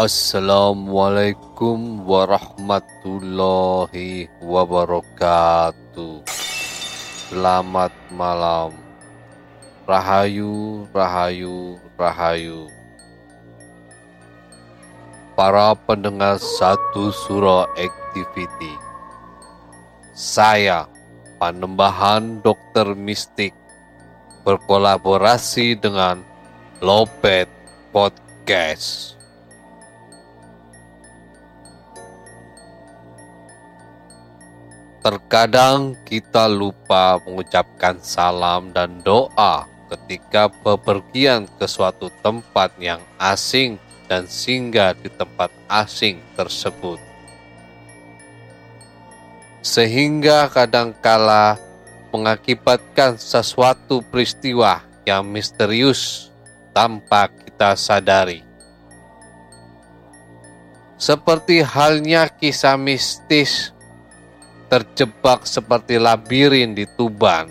Assalamualaikum warahmatullahi wabarakatuh. Selamat malam. Rahayu, rahayu, rahayu. Para pendengar satu surah activity. Saya, Panembahan Dokter Mistik, berkolaborasi dengan Lopet Podcast. Terkadang kita lupa mengucapkan salam dan doa ketika bepergian ke suatu tempat yang asing dan singgah di tempat asing tersebut. Sehingga kadangkala mengakibatkan sesuatu peristiwa yang misterius tanpa kita sadari. Seperti halnya kisah mistis terjebak seperti labirin di Tuban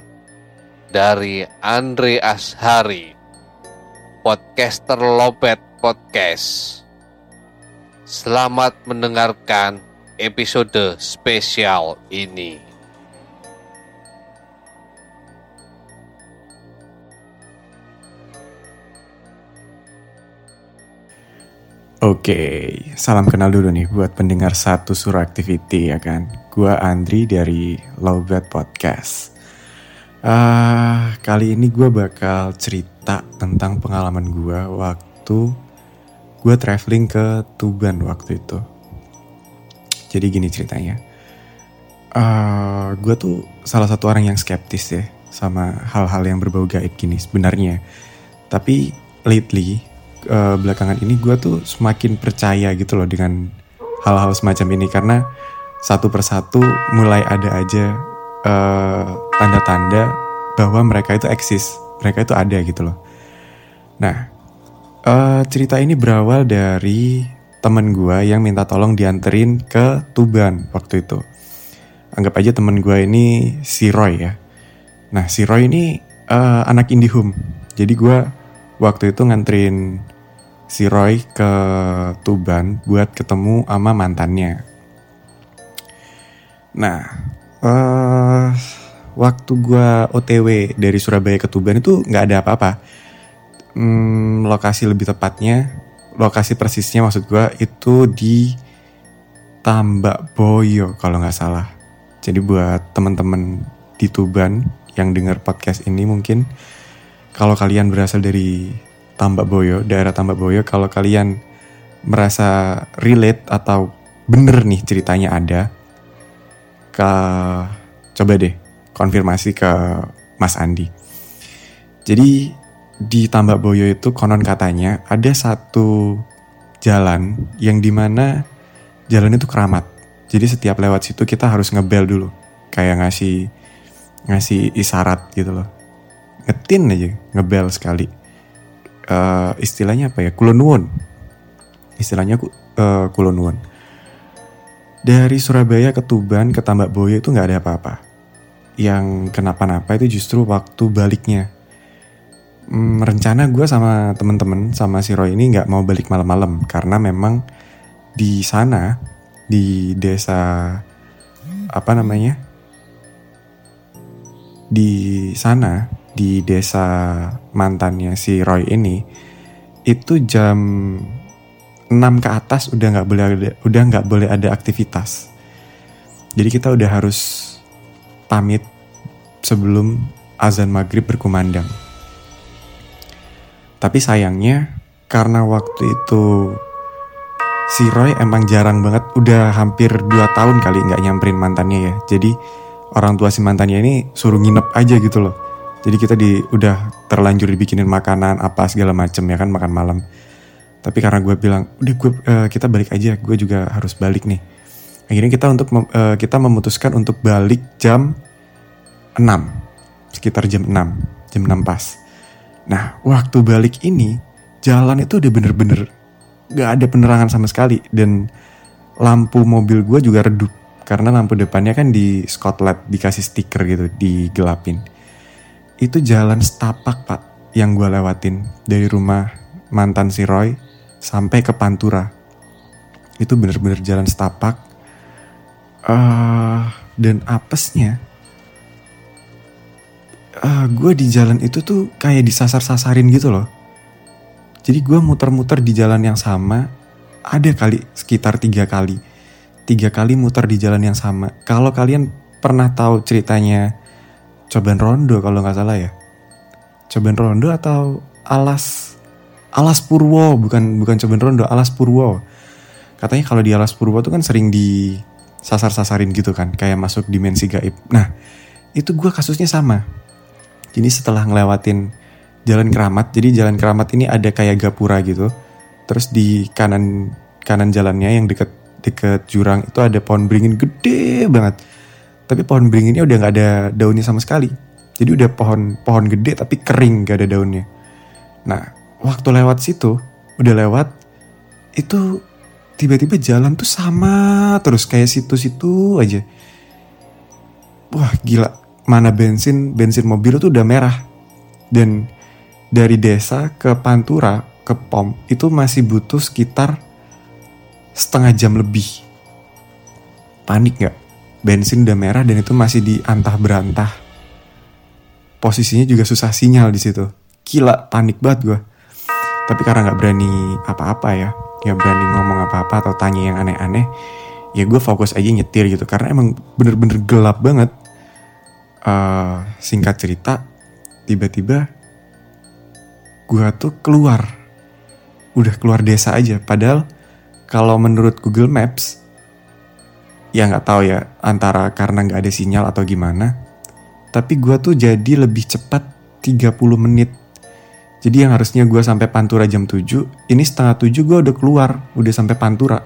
dari Andre Ashari, podcaster Lobet Podcast. Selamat mendengarkan episode spesial ini. Oke, salam kenal dulu nih buat pendengar satu surah activity ya kan. Gua Andri dari Lowbat Podcast. Ah, kali ini gue bakal cerita tentang pengalaman gue waktu gue traveling ke Tuban waktu itu. Jadi gini ceritanya. Ah, gue tuh salah satu orang yang skeptis ya sama hal-hal yang berbau gaib gini sebenarnya. Tapi lately eh, belakangan ini gue tuh semakin percaya gitu loh dengan hal-hal semacam ini karena satu persatu mulai ada aja eh, tanda-tanda bahwa mereka itu eksis, mereka itu ada gitu loh. Nah, eh, cerita ini berawal dari temen gue yang minta tolong dianterin ke Tuban waktu itu. Anggap aja temen gue ini si Roy ya. Nah, si Roy ini eh, anak Indihome. Jadi gue waktu itu nganterin si Roy ke Tuban buat ketemu sama mantannya. Nah, eh waktu gua OTW dari Surabaya ke Tuban itu nggak ada apa-apa. Hmm, lokasi lebih tepatnya, lokasi persisnya maksud gua itu di Tambak Boyo kalau nggak salah. Jadi buat teman-teman di Tuban yang dengar podcast ini mungkin kalau kalian berasal dari Tambak Boyo, daerah Tambak Boyo, kalau kalian merasa relate atau bener nih ceritanya ada, ke coba deh konfirmasi ke Mas Andi. Jadi di Tambak Boyo itu konon katanya ada satu jalan yang di mana jalan itu keramat. Jadi setiap lewat situ kita harus ngebel dulu, kayak ngasih ngasih isyarat gitu loh. Ngetin aja, ngebel sekali. Eh, istilahnya apa ya? Kulonwon. Istilahnya ku- eh, kulonwon. Dari Surabaya ke Tuban ke Tambak Boyo itu nggak ada apa-apa. Yang kenapa-napa itu justru waktu baliknya. Hmm, rencana gue sama temen-temen sama si Roy ini nggak mau balik malam-malam karena memang di sana di desa apa namanya di sana di desa mantannya si Roy ini itu jam 6 ke atas udah nggak boleh ada, udah nggak boleh ada aktivitas. Jadi kita udah harus pamit sebelum azan maghrib berkumandang. Tapi sayangnya karena waktu itu si Roy emang jarang banget udah hampir 2 tahun kali nggak nyamperin mantannya ya. Jadi orang tua si mantannya ini suruh nginep aja gitu loh jadi kita di udah terlanjur dibikinin makanan apa segala macem ya kan makan malam. Tapi karena gue bilang udah gue uh, kita balik aja gue juga harus balik nih. Akhirnya kita untuk uh, kita memutuskan untuk balik jam 6 sekitar jam 6 jam 6 pas. Nah waktu balik ini jalan itu udah bener-bener gak ada penerangan sama sekali. Dan lampu mobil gue juga redup karena lampu depannya kan di Scotland dikasih stiker gitu digelapin itu jalan setapak pak yang gue lewatin. Dari rumah mantan si Roy sampai ke Pantura. Itu bener-bener jalan setapak. Uh, dan apesnya uh, gue di jalan itu tuh kayak disasar-sasarin gitu loh. Jadi gue muter-muter di jalan yang sama. Ada kali sekitar tiga kali. Tiga kali muter di jalan yang sama. Kalau kalian pernah tahu ceritanya Coban Rondo kalau nggak salah ya. Coban Rondo atau Alas Alas Purwo bukan bukan Coban Rondo Alas Purwo. Katanya kalau di Alas Purwo tuh kan sering di sasar-sasarin gitu kan kayak masuk dimensi gaib. Nah itu gue kasusnya sama. Jadi setelah ngelewatin jalan keramat, jadi jalan keramat ini ada kayak gapura gitu. Terus di kanan kanan jalannya yang deket deket jurang itu ada pohon beringin gede banget. Tapi pohon beringinnya udah nggak ada daunnya sama sekali. Jadi udah pohon pohon gede tapi kering gak ada daunnya. Nah waktu lewat situ udah lewat itu tiba-tiba jalan tuh sama terus kayak situ-situ aja. Wah gila mana bensin bensin mobil tuh udah merah dan dari desa ke Pantura ke pom itu masih butuh sekitar setengah jam lebih. Panik gak? Bensin udah merah dan itu masih diantah berantah. Posisinya juga susah sinyal di situ. Gila, panik banget gue. Tapi karena gak berani apa-apa ya, gak berani ngomong apa-apa atau tanya yang aneh-aneh, ya gue fokus aja nyetir gitu. Karena emang bener-bener gelap banget. Uh, singkat cerita, tiba-tiba gue tuh keluar. Udah keluar desa aja. Padahal kalau menurut Google Maps ya nggak tahu ya antara karena nggak ada sinyal atau gimana. Tapi gue tuh jadi lebih cepat 30 menit. Jadi yang harusnya gue sampai Pantura jam 7 ini setengah 7 gue udah keluar udah sampai Pantura.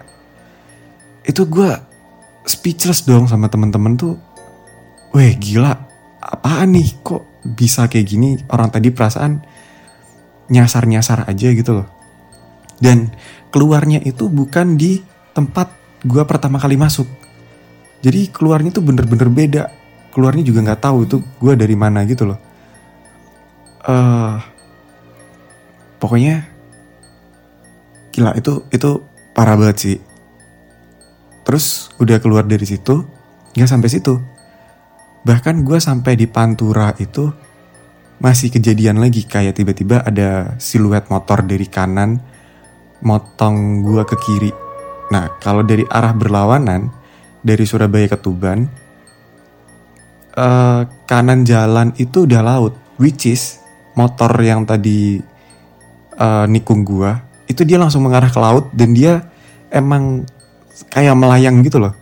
Itu gue speechless dong sama temen-temen tuh. Weh gila apaan nih? Kok bisa kayak gini? Orang tadi perasaan nyasar-nyasar aja gitu loh. Dan keluarnya itu bukan di tempat gue pertama kali masuk. Jadi keluarnya tuh bener-bener beda. Keluarnya juga nggak tahu itu gue dari mana gitu loh. Uh, pokoknya gila itu itu parah banget sih. Terus udah keluar dari situ, nggak sampai situ. Bahkan gue sampai di Pantura itu masih kejadian lagi kayak tiba-tiba ada siluet motor dari kanan motong gua ke kiri. Nah, kalau dari arah berlawanan dari Surabaya ke Tuban, uh, kanan jalan itu udah laut, which is motor yang tadi uh, nikung gua itu dia langsung mengarah ke laut dan dia emang kayak melayang gitu loh.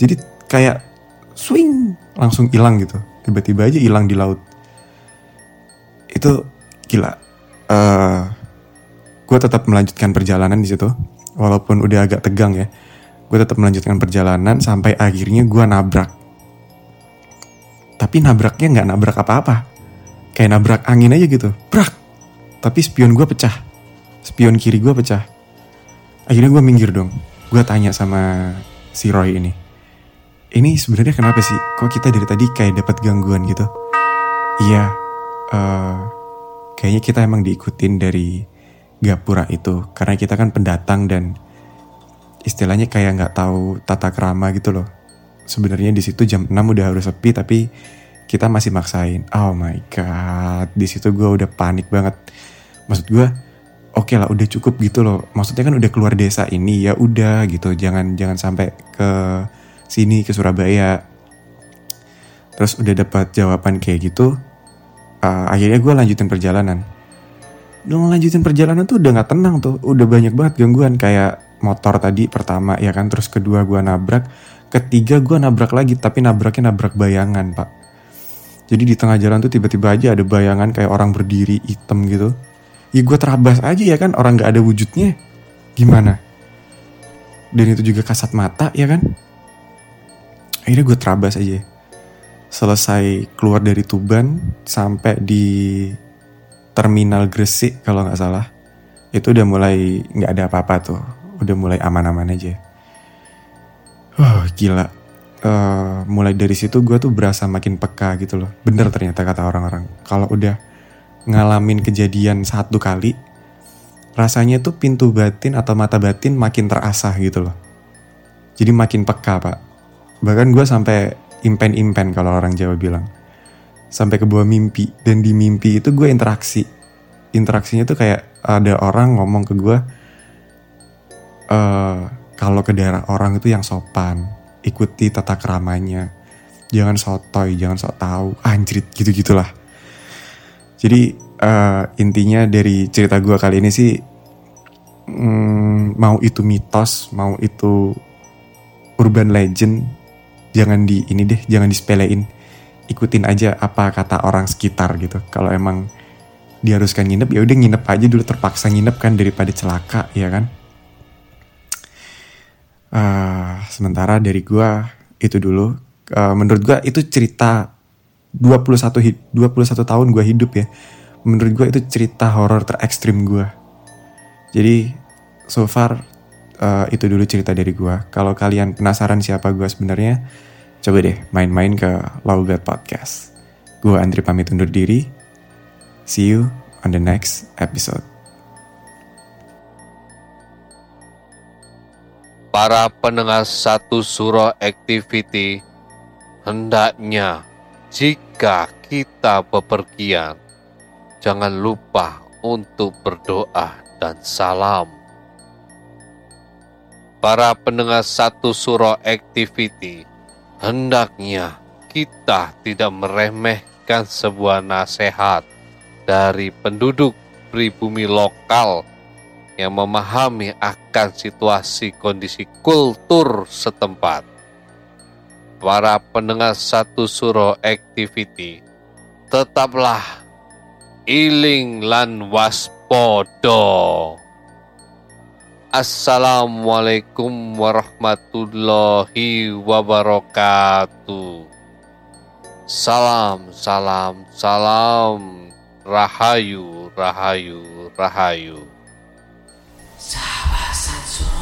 Jadi kayak swing langsung hilang gitu. Tiba-tiba aja hilang di laut. Itu gila. Uh, gue tetap melanjutkan perjalanan di situ walaupun udah agak tegang ya gue tetap melanjutkan perjalanan sampai akhirnya gue nabrak. Tapi nabraknya nggak nabrak apa-apa. Kayak nabrak angin aja gitu. Brak! Tapi spion gue pecah. Spion kiri gue pecah. Akhirnya gue minggir dong. Gue tanya sama si Roy ini. Ini sebenarnya kenapa sih? Kok kita dari tadi kayak dapat gangguan gitu? Iya, eh, kayaknya kita emang diikutin dari gapura itu. Karena kita kan pendatang dan istilahnya kayak nggak tahu tata krama gitu loh. Sebenarnya di situ jam 6 udah harus sepi tapi kita masih maksain. Oh my god, di situ gue udah panik banget. Maksud gue, oke lah udah cukup gitu loh. Maksudnya kan udah keluar desa ini ya udah gitu. Jangan jangan sampai ke sini ke Surabaya. Terus udah dapat jawaban kayak gitu. Uh, akhirnya gue lanjutin perjalanan. Udah lanjutin perjalanan tuh udah nggak tenang tuh. Udah banyak banget gangguan kayak motor tadi pertama ya kan. Terus kedua gue nabrak. Ketiga gue nabrak lagi tapi nabraknya nabrak bayangan pak. Jadi di tengah jalan tuh tiba-tiba aja ada bayangan kayak orang berdiri hitam gitu. Ya gue terabas aja ya kan orang nggak ada wujudnya. Gimana? Dan itu juga kasat mata ya kan? Akhirnya gue terabas aja. Selesai keluar dari Tuban sampai di terminal Gresik kalau nggak salah. Itu udah mulai nggak ada apa-apa tuh. Udah mulai aman-aman aja. Wah gila uh, mulai dari situ gue tuh berasa makin peka gitu loh. Bener ternyata kata orang-orang. Kalau udah ngalamin kejadian satu kali, rasanya tuh pintu batin atau mata batin makin terasah gitu loh. Jadi makin peka pak. Bahkan gue sampai impen-impen kalau orang Jawa bilang. Sampai ke bawah mimpi. Dan di mimpi itu gue interaksi. Interaksinya tuh kayak ada orang ngomong ke gue. Uh, kalau ke daerah orang itu yang sopan ikuti tata keramanya. Jangan sotoy jangan sok tahu anjrit gitu gitulah jadi uh, intinya dari cerita gue kali ini sih mm, mau itu mitos mau itu urban legend jangan di ini deh jangan disepelein. Ikutin aja apa kata orang sekitar gitu. Kalau emang diharuskan nginep ya udah nginep aja dulu terpaksa nginep kan daripada celaka ya kan Uh, sementara dari gua itu dulu uh, menurut gua itu cerita 21 hid 21 tahun gua hidup ya. Menurut gua itu cerita horor terekstrim gua. Jadi so far uh, itu dulu cerita dari gua. Kalau kalian penasaran siapa gua sebenarnya, coba deh main-main ke Lowbat Podcast. Gua Andri pamit undur diri. See you on the next episode. Para pendengar satu suro activity, hendaknya jika kita bepergian, jangan lupa untuk berdoa dan salam. Para pendengar satu suro activity, hendaknya kita tidak meremehkan sebuah nasihat dari penduduk pribumi lokal yang memahami akan situasi kondisi kultur setempat. Para pendengar satu suro activity, tetaplah iling lan waspodo. Assalamualaikum warahmatullahi wabarakatuh. Salam, salam, salam. Rahayu, rahayu, rahayu. 沙巴三村